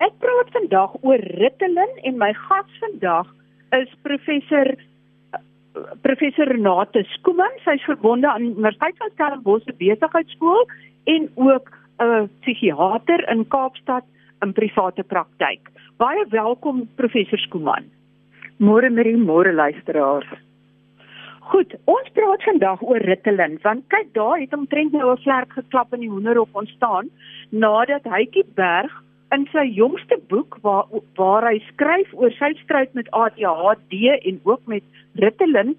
Ek praat vandag oor Ritalin en my gas vandag is professor professor Renate Skooman. Sy's verbonde aan Universiteit van Stellenbosch se besigheidskool en ook 'n uh, psigiater in Kaapstad in private praktyk. Baie welkom professor Skooman. Môre Marie, môre luisteraars. Goed, ons praat vandag oor Ritalin want kyk daar het omtrent nou 'n vlerk geklap in die hoenderhok ontstaan nadat Hytjie Berg in sy jongste boek waar waar hy skryf oor sy stryd met ADHD en ook met Ritalin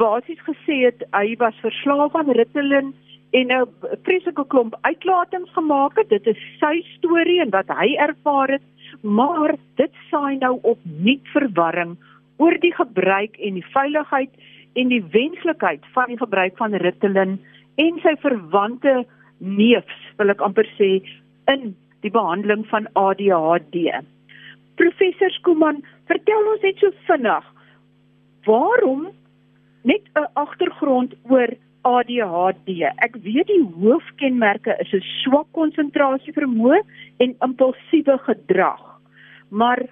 basies gesê het hy was verslaaf aan Ritalin en 'n vreeslike klomp uitlatings gemaak het. Dit is sy storie en wat hy ervaar het, maar dit saai nou op nuut verwarring oor die gebruik en die veiligheid en die wenslikheid van die gebruik van Ritalin en sy verwante neefs, wil ek amper sê, in die behandeling van ADHD. Professor Skuman, vertel ons net so vinnig waarom net 'n agtergrond oor ADHD. Ek weet die hoofkenmerke is 'n swak konsentrasie vermoë en impulsiewe gedrag. Maar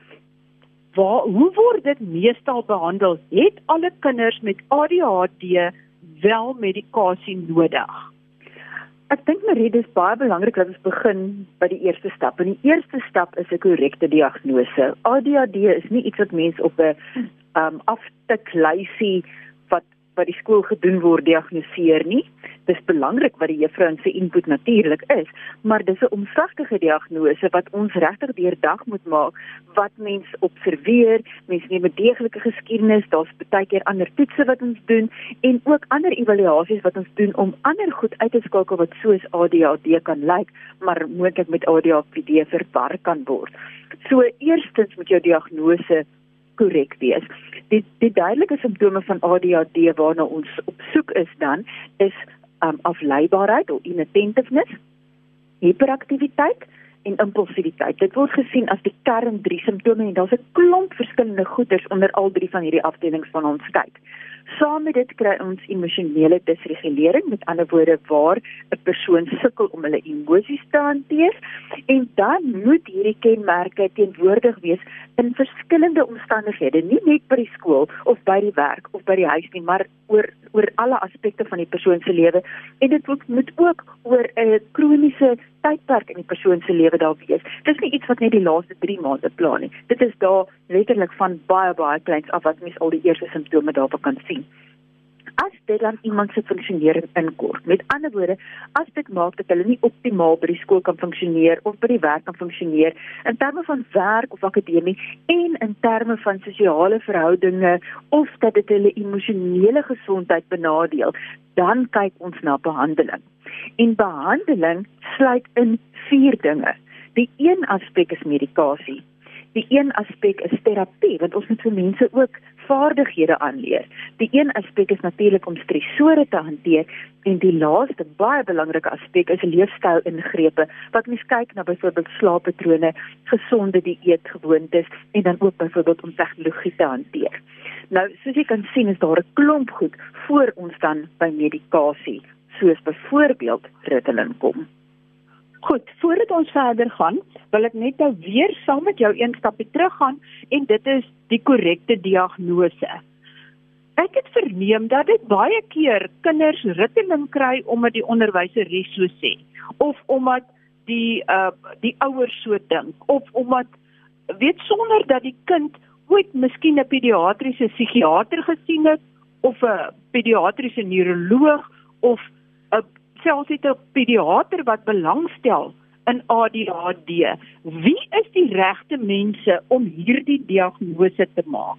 waar hoe word dit meestal behandel? Het alle kinders met ADHD wel medikasie nodig? Ek dink Marie, dis baie belangrik dat ons begin by die eerste stap. En die eerste stap is 'n korrekte diagnose. ADHD is nie iets wat mense op 'n um aftiklysie wat die skool gedoen word diagnoseer nie. Dis belangrik wat die juffrou se input natuurlik is, maar dis 'n omslagtige diagnose wat ons regtig deurdag moet maak wat mens observeer, mens neem 'n deeglike geskiedenis, daar's baie keer ander toetse wat ons doen en ook ander evaluasies wat ons doen om ander goed uit te skakel wat soos ADHD kan lyk, maar moontlik met ADHD verwar kan word. So eerstens moet jou diagnose korrek wees. Die die duidelike simptome van ADHD waarna ons op soek is dan is um, afleibaarheid of inattentiveness, hiperaktiwiteit en impulsiwiteit. Dit word gesien as die kern drie simptome en daar's 'n klomp verskillende goeters onder al drie van hierdie afdelings van ons kyk. Saam met dit kry ons emosionele disregulering, met ander woorde waar 'n persoon sukkel om hulle emosies te hanteer. En dan moet hierdie kenmerke teenwoordig wees in verskillende omstandighede, nie net by die skool of by die werk of by die huis nie, maar oor oor alle aspekte van die persoon se lewe. En dit moet, moet ook oor 'n kroniese tydperk in die persoon se lewe daar wees. Dit is nie iets wat net die laaste 3 maande pla nie. Dit is daar letterlik van baie baie kleins af wat mens al die eerste simptome daarvan kan sien as dit dan iemand se funksionering inkort. Met ander woorde, as dit maak dat hulle nie optimaal by die skool kan funksioneer of by die werk kan funksioneer in terme van werk of akademie en in terme van sosiale verhoudinge of dat dit hulle emosionele gesondheid benadeel, dan kyk ons na behandeling. En behandeling sluit in vier dinge. Die een aspek is medikasie. Die een aspek is terapie want ons moet vir mense ook vaardighede aanleer. Die een aspek is natuurlik om stresore te hanteer en die laaste baie belangrike aspek is leefstyl-ingrepe wat mens kyk na byvoorbeeld slaappatrone, gesonde dieetgewoontes en dan ook byvoorbeeld om tegnologie te hanteer. Nou, soos jy kan sien, is daar 'n klomp goed voor ons dan by medikasie, soos byvoorbeeld Ritalin kom. Goed, voordat ons verder gaan, wil ek net nou weer saam met jou een stapie teruggaan en dit is die korrekte diagnose. Ek het verneem dat dit baie keer kinders ritmeling kry omdat die onderwyseres so sê of omdat die uh die ouers so dink of omdat weet sonder dat die kind ooit miskien 'n pediatriese psigiater gesien het of 'n pediatriese neuroloog of 'n selfs het 'n pediater wat belangstel in ADHD. Wie is die regte mense om hierdie diagnose te maak?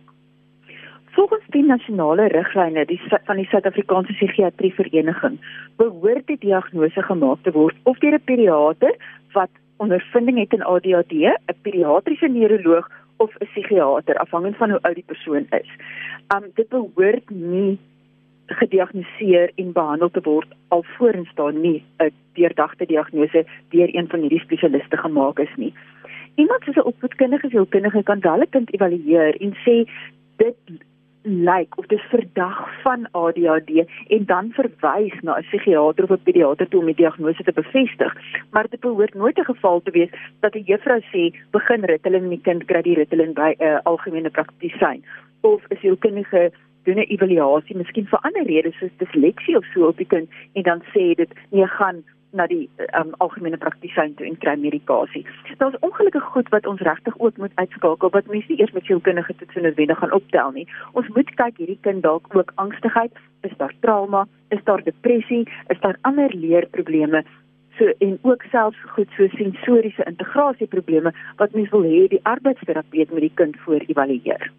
Volgens die nasionale riglyne van die Suid-Afrikaanse Psigiatrie Vereniging, behoort die diagnose gemaak te word of deur 'n pediater wat ondervinding het in ADHD, 'n pediatriese neuroloog of 'n psigiater afhangend van hoe oud die persoon is. Um dit behoort nie gediagnoseer en behandel te word alvorens daar nie 'n deurdagte diagnose deur een van hierdie spesialiste gemaak is nie. Iemand soos 'n opvoedkundige sielkundige kan wel 'n kind evalueer en sê dit lyk of dit verdag van ADHD en dan verwys na 'n psigiater of 'n pediater toe om die diagnose te bevestig. Maar dit behoort nooit 'n geval te wees dat 'n juffrou sê begin Ritalin en die kind kry die Ritalin by 'n uh, algemene praktisyn of 'n sielkundige doen 'n evaluasie, miskien vir ander redes soos disleksie of so op die kind en dan sê dit nee gaan na die um, algemene praktisyn toe en kry medikasie. Daar's ongelukkig goed wat ons regtig ook moet uitskakel wat mense nie eers met sielkundige toets noodwendig gaan optel nie. Ons moet kyk hierdie kind dalk ook angstigheid, is daar trauma, is daar depressie, is daar ander leerprobleme so en ook selfs goed so sensoriese integrasieprobleme wat mens wil hê die arbeidsterapeut met die kind voor evalueer.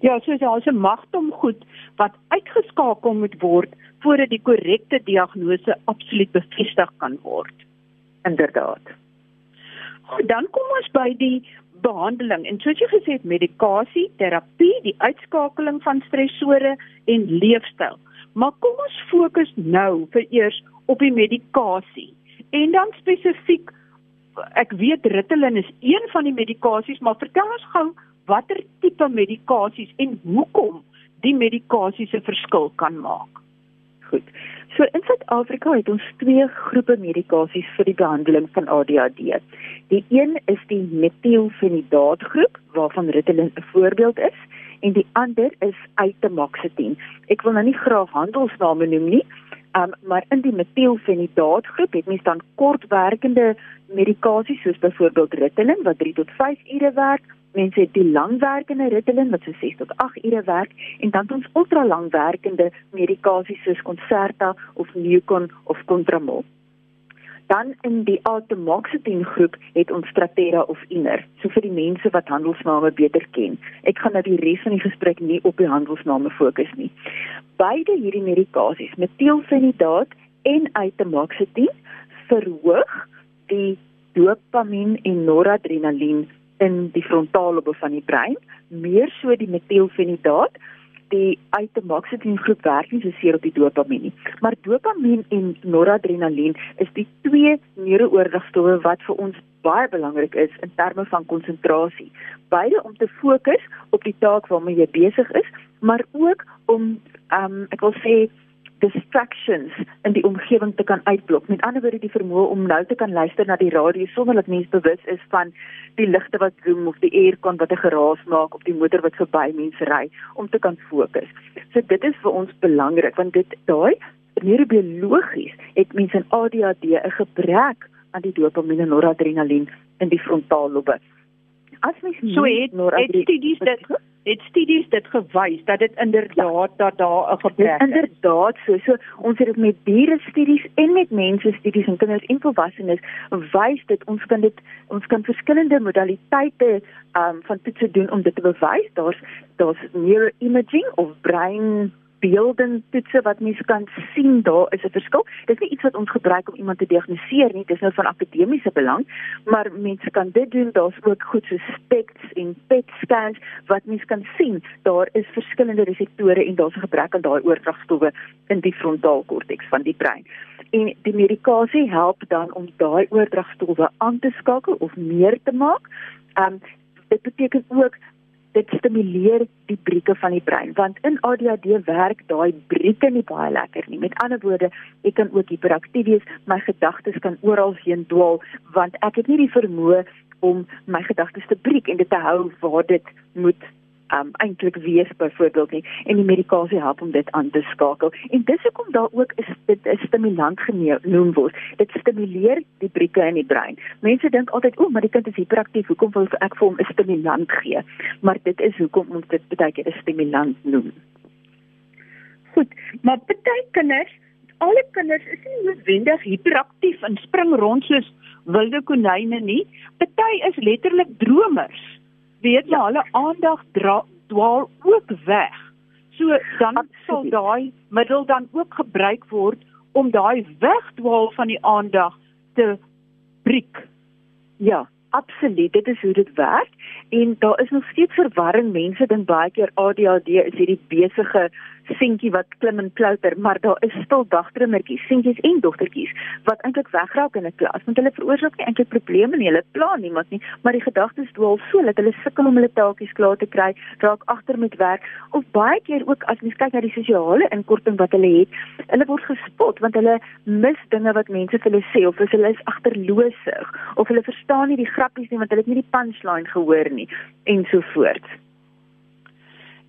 Ja, so daar's 'n magtom goed wat uitgeskakel moet word voordat die korrekte diagnose absoluut bevestig kan word. Inderdaad. Goed, dan kom ons by die behandeling en soos jy gesê het medikasie, terapie, die uitskakeling van stresore en leefstyl. Maar kom ons fokus nou vir eers op die medikasie. En dan spesifiek ek weet Ritalin is een van die medikasies, maar vertel ons gou watter tipe medikasies en hoekom die medikasies 'n verskil kan maak. Goed. So in Suid-Afrika het ons twee groepe medikasies vir die behandeling van ADHD. Die een is die metielfenidaat groep waarvan Ritalin 'n voorbeeld is en die ander is Atomoxetine. Ek wil nou nie graag handelsname noem nie, um, maar in die metielfenidaat groep het mens dan kortwerkende medikasies soos byvoorbeeld Ritalin wat 3 tot 5 ure werk mense het die langwerkende Ritalin wat so 6 tot 8 ure werk en dan ons ultra langwerkende medikasies soos Concerta of Neucon of Contramol. Dan in die Atomoxetine groep het ons Strattera of Iner, so vir die mense wat handelsname beter ken. Ek gaan nou die res van die gesprek nie op die handelsname fokus nie. Beide hierdie medikasies, metielfenidaat en Atomoxetine, verhoog die dopamien en noradrenalien in die frontaallobe van die brein, meer so die metielfenidaat, die atomoxetine groep werk nie so seer op die dopamien nie. Maar dopamien en noradrenalien is die twee neurooordragstowwe wat vir ons baie belangrik is in terme van konsentrasie. Beide om te fokus op die taak waarmee jy besig is, maar ook om ehm um, ek wil sê distractions in die omgewing te kan uitblok. Met ander woorde die vermoë om nou te kan luister na die radio sonder dat mens bewus is van die ligte wat zoom of die aircon wat 'n geraas maak op die motor wat verby mense ry om te kan fokus. So dit is vir ons belangrik want dit daai neurobiologies het mense in ADHD 'n gebrek aan die dopamien en noradrenalien in die frontaallobe. As mens so het, het studies dit het studies dit gewys dat dit inderdaad dat daar 'n gebrek is. Inderdaad, so so ons het dit met diere studies en met mense studies en kinders en volwassenes wys dit ons kan dit ons kan verskillende modaliteite um, van toetse doen om dit te bewys. Daar's daar's neuroimaging of brein beeldingtoetse wat mens kan sien daar is 'n verskil. Dit is nie iets wat ons gebruik om iemand te diagnoseer nie, dit is nou van akademiese belang, maar mense kan dit doen. Daar's ook goed so SPECT en PET scans wat mens kan sien daar is verskillende reseptore en daar's 'n gebrek aan daai oordragstowwe in die frontaalkorteks van die brein. En die medikasie help dan om daai oordragstowwe aan te skakel of meer te maak. Um dit beteken ook dit stimuleer die brieke van die brein want in ADHD werk daai brieke nie baie lekker nie. Met ander woorde, ek kan ook hiperaktief wees, my gedagtes kan oral heen dwaal want ek het nie die vermoë om my gedagtes te breek en dit te hou waar dit moet um eintlik wees byvoorbeeld nie en die medikasie help om dit aan te skakel. En dis hoekom daar ook is dit 'n stimulant genoem word. Dit stimuleer die brieke in die brein. Mense dink altyd, "O, maar die kind is hiperaktief, hoekom wil ek vir hom 'n stimulant gee?" Maar dit is hoekom ons dit baie keer 'n stimulant noem. Goed, maar baie kinders, alle kinders is nie noodwendig hiperaktief en spring rond soos wilde konyne nie. Party is letterlik dromers weet jy hulle aandag dwaal ook weg. So dan Absoluut. sal daai middel dan ook gebruik word om daai wegdwaal van die aandag te breek. Ja, Absoluut, dit is hoe dit werk en daar is nog steeds verwarring. Mense dink baie keer ADHD is hierdie besige seentjie wat klim en klouter, maar daar is stil dagdrummertjies, seentjies en dogtertjies wat eintlik wegraak in 'n klas want hulle veroorsaak nie eintlik probleme nie, hulle pla niemand nie, maar die gedagtes dwaal so dat hulle sukkel om hulle taakies klaar te kry, raak agter met werk of baie keer ook as mens kyk na die sosiale inkorting wat hulle het, hulle word gespot want hulle mis dinge wat mense vir hulle sê of hulle is agterloosig of hulle verstaan nie die grappies nie want hulle het nie die punchline gehoor nie en so voort.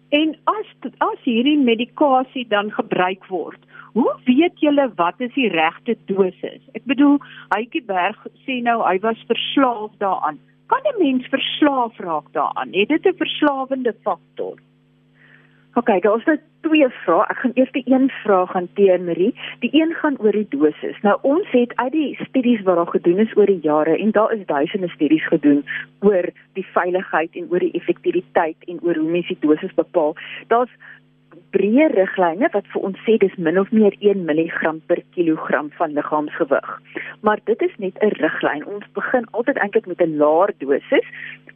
En as as hierdie medikasie dan gebruik word, hoe weet julle wat is die regte dosis? Ek bedoel, Hytjie Berg sê nou hy was verslaaf daaraan. Kan 'n mens verslaaf raak daaraan? Het dit 'n verslawende faktor? OK, daar is nou twee vrae. Ek gaan eers die een vraag hanteer, Marie. Die een gaan oor die dosis. Nou ons het uit die studies wat daar gedoen is oor die jare en daar is duisende studies gedoen oor die veiligheid en oor die effektiwiteit en oor hoe mens die dosis bepaal. Daar's breë riglyne wat vir ons sê dis min of meer 1 mg per kilogram van liggaamsgewig. Maar dit is net 'n riglyn. Ons begin altyd eintlik met 'n laer dosis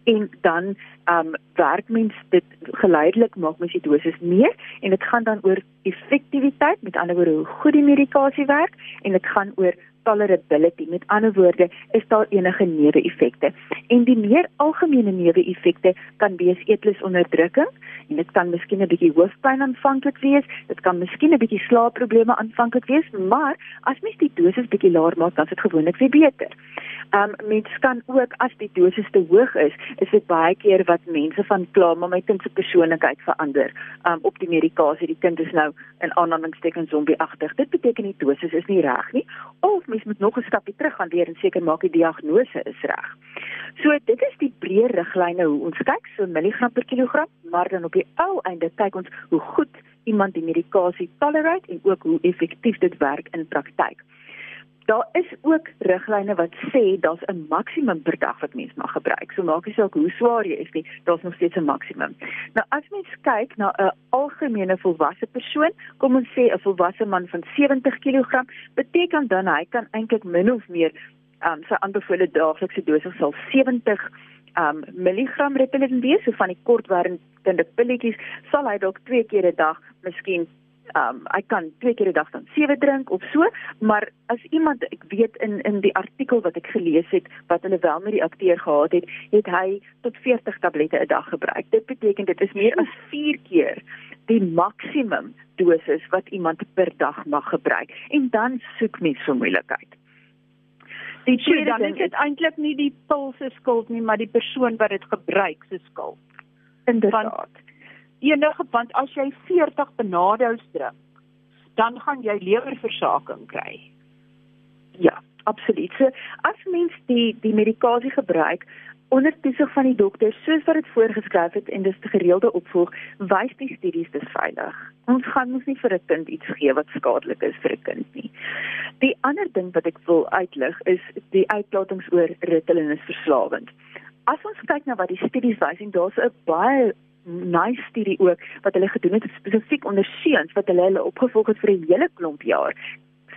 en dan ehm um, werk mens dit geleidelik maak mens die dosis meer en dit gaan dan oor effektiwiteit, met ander woorde hoe goed die medikasie werk en dit gaan oor tolerability. Met ander woorde, is daar enige neeweffekte? En die meer algemene neeweffekte kan wees eetlusonderdrukking en dit kan miskien 'n bietjie hoofpyn aanvanklik wees, dit kan miskien 'n bietjie slaapprobleme aanvanklik wees, maar as mens die dosis bietjie laer maak, dan is dit gewoonlik weer beter. Um mens kan ook as die dosis te hoog is, is dit baie keer wat mense van kla, maar my kind se persoonlikheid verander um op die medikasie. Die kind is nou in aanhalingstekens zombieagtig. Dit beteken die dosis is nie reg nie of mens moet nog 'n stapie terug gaan weer en seker maak die diagnose is reg. So dit is die breë riglyne hoe ons kyk so milligram per kilogram, maar dan op die ou einde kyk ons hoe goed iemand die medikasie tolerate en ook hoe effektief dit werk in praktyk. Daar is ook riglyne wat sê daar's 'n maksimum per dag wat mens mag gebruik. So maak nie saak hoe swaar jy is nie, daar's nog steeds 'n maksimum. Nou as mens kyk na 'n algemene volwasse persoon, kom ons sê 'n volwasse man van 70 kg, beteken dan hy kan eintlik min of meer um, sy aanbevole daaglikse dosis sal 70 um milligram Ritalin wees, so van die kortwerkende pilletjies sal hy dalk twee keer 'n dag miskien um hy kan twee keer 'n dag dan sewe drink of so, maar as iemand ek weet in in die artikel wat ek gelees het wat hulle wel met die akteur gehad het, het hy tot 40 tablette 'n dag gebruik. Dit beteken dit is meer as 4 keer die maksimum dosis wat iemand per dag mag gebruik en dan soek mens vir moeilikheid. Die tweede dan is dit eintlik nie die pil se skuld nie, maar die persoon wat dit gebruik se skuld. Inderdaad. Want enige want as jy 40 benadous drink, dan gaan jy lewerversaking kry. Ja, absoluut. So as mens die die medikasie gebruik onder toesig van die dokter soos wat dit voorgeskryf het en dis gereelde opvolg, wys die studies dis veilig. Ons gaan mos nie vir 'n kind iets gee wat skadelik is vir 'n kind nie. Die ander ding wat ek wil uitlig is die uitlatings oor Ritalin is verslawend. As ons kyk na wat die studies wys en daar's 'n baie nice studie ook wat hulle gedoen het spesifiek onder seuns wat hulle hulle opgevolg het vir 'n hele klomp jaar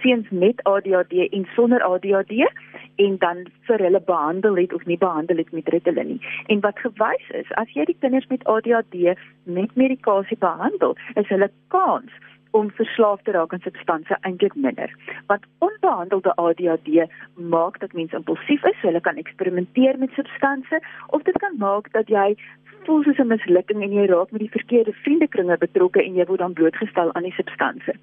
seuns met ADHD en sonder ADHD en dan vir hulle behandel het of nie behandel het met Ritalin nie. En wat gewys is, as jy die kinders met ADHD met medikasie behandel, is hulle kans om verslaaf te raak aan substansies eintlik minder. Want onbehandelde ADHD maak dat mense impulsief is, so hulle kan eksperimenteer met substansies of dit kan maak dat jy voel soos 'n mislukking en jy raak met die verkeerde vriendekringe betrokke en jy word dan blootgestel aan die substansie.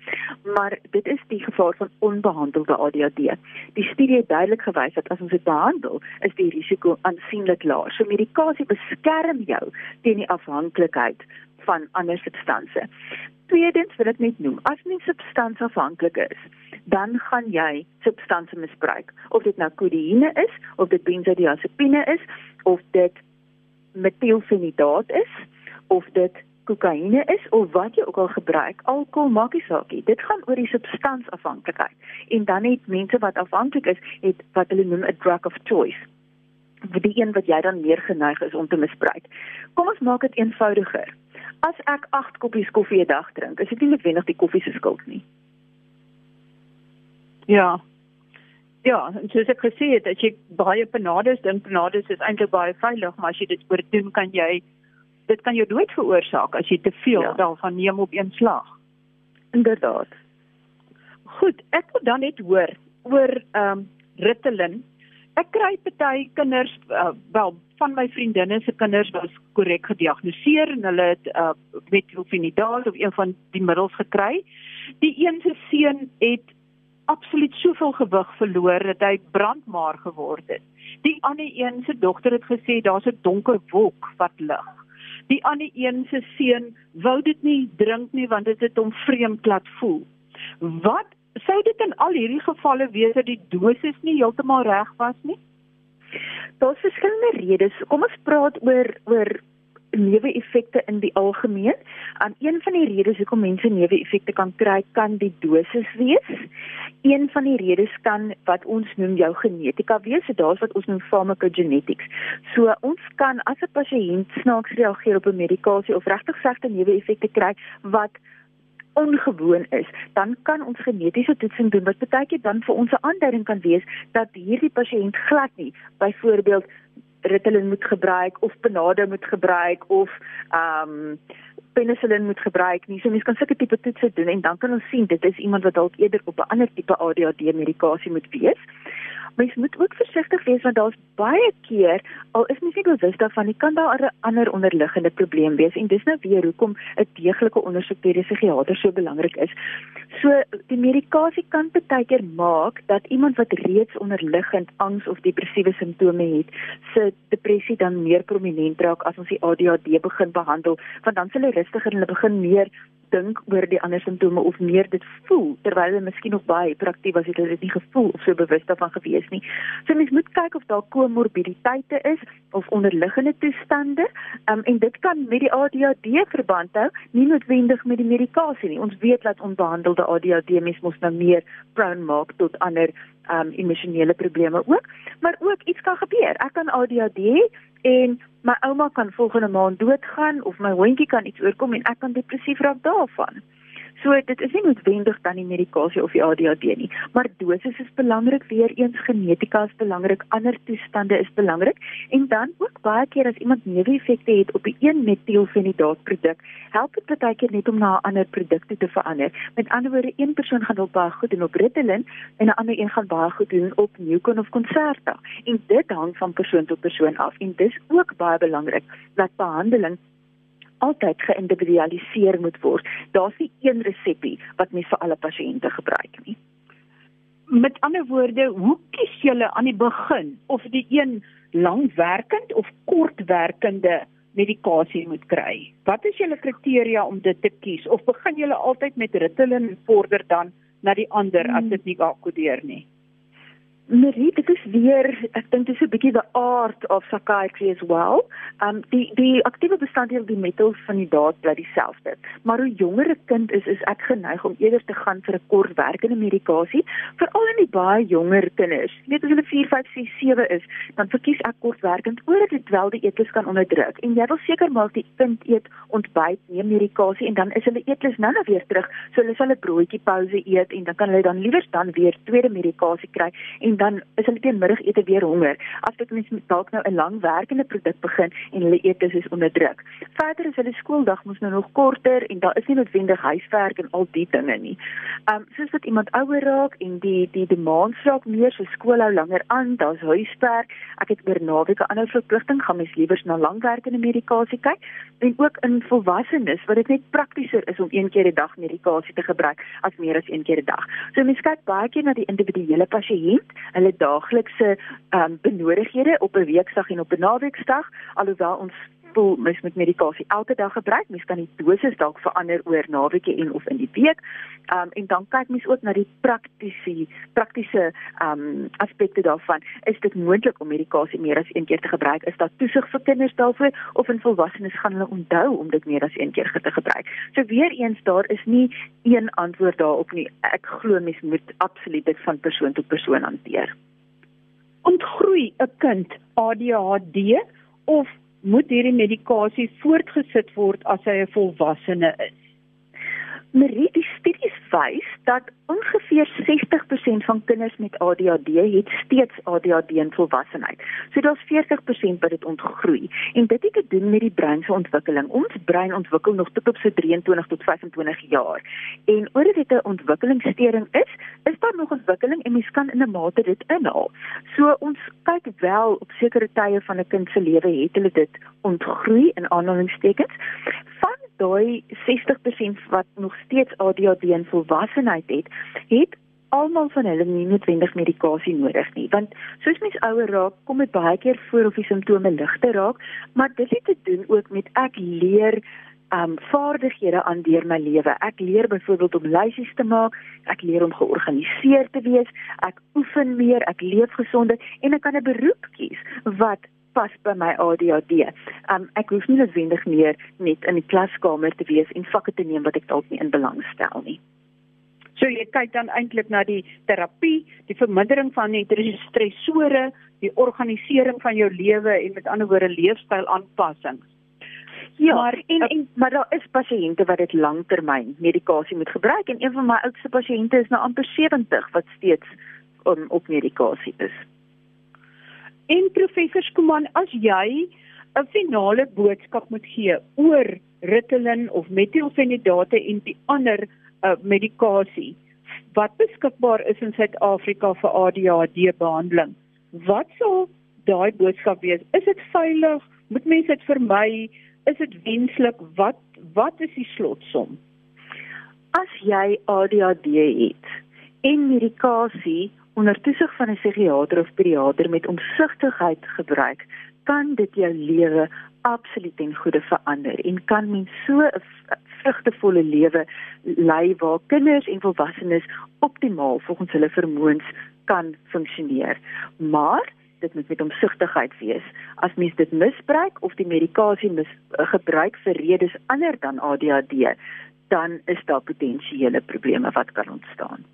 Maar dit is die gevaar van onbehandelde ADHD. Die studie het duidelik gewys dat as ons dit behandel, is die risiko aansienlik laer. So medikasie beskerm jou teen die afhanklikheid van ander substansies. Tweedens wil ek net noem, as mens substansieafhanklik is, dan gaan jy substansie misbruik. Of dit nou kodeïne is, of dit benzodiazepine is, of dit metielfenidaat is of dit kokaine is of wat jy ook al gebruik, alkohol maak nie saak nie. Dit gaan oor die substansafhanklikheid. En dan het mense wat afhanklik is, het wat hulle noem 'n drug of choice. Die een wat jy dan meer geneig is om te misbruik. Kom ons maak dit eenvoudiger. As ek 8 koppies koffie 'n dag drink, is dit nie noodwendig die koffie se skuld nie. Ja. Ja, en soos ek gesê het, as jy baie panades dink, panades is eintlik baie veilig, maar as jy dit oordoen, kan jy dit kan jou dood veroorsaak as jy te veel ja. daarvan neem op een slag. Inderdaad. Goed, ek wil dan net hoor oor ehm um, Ritalin. Ek kry party kinders uh, wel van my vriendinne se kinders was korrek gediagnoseer en hulle het uh, met Lofinidaal of een van die middels gekry. Die een se seun het absoluut soveel gewig verloor dat hy brandmaar geword het. Die ander een se dogter het gesê daar's 'n donker wolk wat lig. Die ander een se seun wou dit nie drink nie want dit het hom vreemd laat voel. Wat sou dit in al hierdie gevalle wees dat die dosis nie heeltemal reg was nie? Daar's verskillende redes. Kom ons praat oor oor neeweffekte in die algemeen. Aan een van die redes hoekom mense neeweffekte kan kry, kan die dosis wees. Een van die redes kan wat ons noem jou genetika wees. So daar's wat ons noem pharmacogenetics. So ons kan as 'n pasiënt snaaks reageer op 'n medikasie of regtig sagte neeweffekte kry wat ongewoon is, dan kan ons genetiese toetsing doen wat baie keer dan vir ons 'n aanduiding kan wees dat hierdie pasiënt glad nie byvoorbeeld Ritalin moet gebruik of Panado moet gebruik of ehm um, penicillin moet gebruik nie. So mense kan sulke tipe toetse doen en dan kan ons sien dit is iemand wat dalk eerder op 'n ander tipe ADHD medikasie moet wees mens moet ook versigtig wees want daar's baie keer al is mens nie bewus daarvan nie kan daar 'n ander onderliggende probleem wees en dis nou weer hoekom 'n deeglike ondersoek deur 'n psigiatër so belangrik is. So die medikasie kan baie keer maak dat iemand wat reeds onderliggend angs of depressiewe simptome het, se depressie dan meer prominent raak as ons die ADHD begin behandel, want dan sal hulle rustiger en hulle begin meer dink oor die ander simptome of meer dit voel terwyl hulle miskien nog baie prakties was het hulle dit nie gevoel of so bewus daarvan gewees nie. So mens moet kyk of daar komorbiditeite is of onderliggende toestande um, en dit kan met die ADHD verband hou, nie noodwendig met die medikasie nie. Ons weet dat onbehandelde ADHD mens mos nou meer prone maak tot ander um emosionele probleme ook, maar ook iets kan gebeur. Ek kan ADHD en my ouma kan volgende maand doodgaan of my hondjie kan iets oorkom en ek kan depressief raak daarvan. So dit is nie noodwendig dan die medikasie of die ADHD nie, maar dosis is belangrik, weer eens genetika is belangrik, ander toestande is belangrik en dan ook baie keer as iemand neeweffekte het op 'n een metielfenidaatproduk, help dit baie keer net om na 'n ander produk te verander. Met ander woorde, een persoon gaan dalk baie goed doen op Ritalin en 'n ander een gaan baie goed doen op Nucon of Concerta. En dit hang van persoon tot persoon af en dis ook baie belangrik dat behandeling altyd geïndividualiseer moet word. Daar's nie een resepie wat mens vir alle pasiënte gebruik nie. Met ander woorde, hoe kies jy aan die begin of die een langwerkend of kortwerkende medikasie moet kry? Wat is julle kriteria om dit te kies of begin julle altyd met Ritalin en vorder dan na die ander as dit nie akkodeer nie? Marie, dit is weer, ek dink dit is 'n bietjie the art of psychiatry as well. Um die die aktiewe bestanddeel die metals van die daad bly dieselfde. Maar hoe jonger 'n kind is, is ek geneig om eerder te gaan vir 'n kortwerkende medikasie, veral in die baie jonger kinders. Jy weet as hulle 4, 5, 6, 7 is, dan verkies ek kortwerkend omdat dit wel die eetlus kan onderdruk. En jy wil seker maak die kind eet ontbyt, neem medikasie en dan is hulle eetlus nou nou weer terug. So hulle sal 'n broodjie pouse eet en dan kan hulle dan liewer dan weer tweede medikasie kry. En en dan is hulle teen middagete weer honger. As dit mens dalk nou 'n lang werkende produk begin en hulle eetes is onder druk. Verder is hulle skooldag mos nou nog korter en daar is nie noodwendig huiswerk en al die dinge nie. Um soos wat iemand ouer raak en die die demands raak meer, so skool hou langer aan, daar's huiswerk. Ek het oor naweek 'n ander verpligting gaan mens liewers na langwerkende medikasie kyk en ook in volwassenes wat dit net praktischer is om een keer 'n dag medikasie te gebruik as meer as een keer 'n dag. So mens kyk baie keer na die individuele pasiënt hulle daaglikse um, benodighede op 'n weekdag en op 'n naweeksdag alhoewel ons voel mens moet medikasie elke dag gebruik. Mens kan die dosis dalk verander oor naweke en of in die week. Um, en dan kyk mens ook na die praktiese praktiese um, aspekte daarvan. Is dit moontlik om medikasie meer as een keer te gebruik? Is daar toesig vir kinders daarvoor? Of in volwassenes gaan hulle onthou om dit meer as een keer te gebruik? So weer eens daar is nie een antwoord daarop nie. Ek glo mens moet absoluut dit van persoon tot persoon hanteer. Ontgroei 'n kind ADHD of moet hierdie medikasie voortgesit word as hy 'n volwassene is? Marie, die studies wys dat ongeveer 60% van kinders met ADHD het steeds ADHD in volwassenheid. So daar's 40% wat dit ontgroei. En dit het te doen met die brein se ontwikkeling. Ons brein ontwikkel nog tot op so 23 tot 25 jaar. En omdat dit 'n ontwikkelingssteuring is, is daar nog ontwikkeling en mens kan in 'n mate dit inhaal. So ons kyk wel op sekere tye van 'n kind se lewe het hulle dit ontgroei in aanhalingstekens van daai 60% wat nog steeds ADHD in volwassenheid het, het almal van hulle nie noodwendig medikasie nodig nie. Want soos mens ouer raak kom dit baie keer voor of die simptome ligter raak maar dit het te doen ook met ek leer um vaardighede aan deur my lewe. Ek leer byvoorbeeld om lysies te maak ek leer om georganiseerd te wees ek oefen meer ek leef gesonder en ek kan 'n beroep kies wat pas by my ADHD. Um ek hoef nie noodwendig meer net in die klaskamer te wees en vakke te neem wat ek dalk nie in belang stel nie. So jy kyk dan eintlik na die terapie, die vermindering van die stresore, die organisering van jou lewe en met ander woorde leefstyl aanpassings. Ja, maar en, en maar daar is pasiënte wat dit langtermyn medikasie moet gebruik en een van my oudste pasiënte is nou amper 70 wat steeds um, op medikasie is. En professor Skuman, as jy 'n finale boodskap moet gee oor Ritalin of metilfenidate en die ander uh, medikasie wat beskikbaar is in Suid-Afrika vir ADHD behandeling, wat sou daai boodskap wees? Is dit veilig? Moet mense dit vermy? Is dit wenslik? Wat wat is die slotsom? As jy ADHD het en medikasie onder toesig van 'n psigiater of pediater met omsigtigheid gebruik, kan dit jou lewe absoluut ten goeie verander en kan mens so 'n vrugtevolle lewe lei waar kinders en volwassenes optimaal volgens hulle vermoëns kan funksioneer. Maar dit moet met omsigtigheid wees. As mens dit misbruik of die medikasie mis, gebruik vir redes ander dan ADHD, dan is daar potensiële probleme wat kan ontstaan.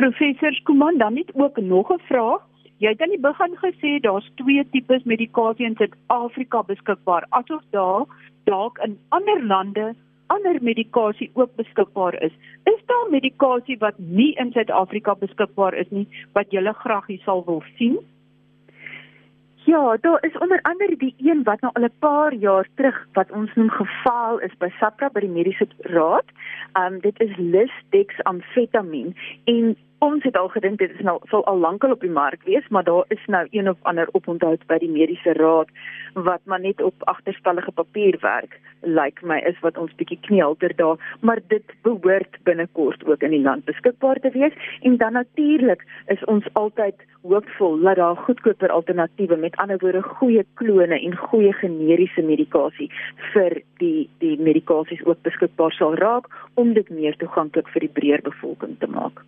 Professor Skuman, dan net ook nog 'n vraag. Jy het aan die begin gesê daar's twee tipes medikasie in Suid-Afrika beskikbaar. Asof daar dalk in ander lande ander medikasie ook beskikbaar is. Is daar medikasie wat nie in Suid-Afrika beskikbaar is nie wat jy graag hier sal wil sien? Ja, daar is onder andere die een wat nou al 'n paar jaar terug wat ons noem gefaal is by SAPRA by die mediese raad. Um dit is lisdexamfetamien en ons het al gedink dit is nou sal al lankal op die mark wees, maar daar is nou een of ander oponthou by die mediese raad wat maar net op agterstallige papier werk. Lyk like my is wat ons bietjie knielter daar, maar dit behoort binnekort ook in die land beskikbaar te wees en dan natuurlik is ons altyd hoopvol dat daar goedkoper alternatiewe met ander woorde goeie klone en goeie generiese medikasie vir die die medikasies ook beskikbaar sal raak om dit meer toeganklik vir die breër bevolking te maak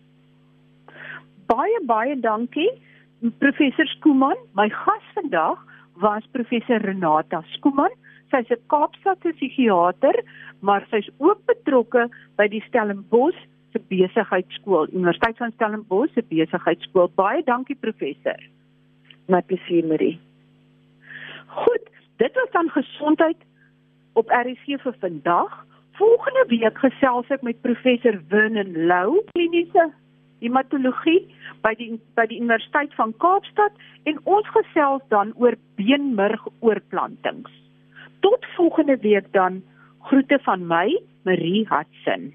baie baie dankie professor Skuman. My gas vandag was professor Renata Skuman. Sy's 'n Kaapstadse psigiater, maar sy's ook betrokke by die Stellenbosch se besigheidskool, Universiteit van Stellenbosch se besigheidskool. Baie dankie professor. My plesier, Marie. Goed, dit was dan gesondheid op RC vir vandag. Volgende week gesels ek met professor Vernon Lou, kliniese hematologie by die by die Universiteit van Kaapstad en ons gesels dan oor beenmurgoorplantings. Tot volgende week dan. Groete van my, Marie Hudson.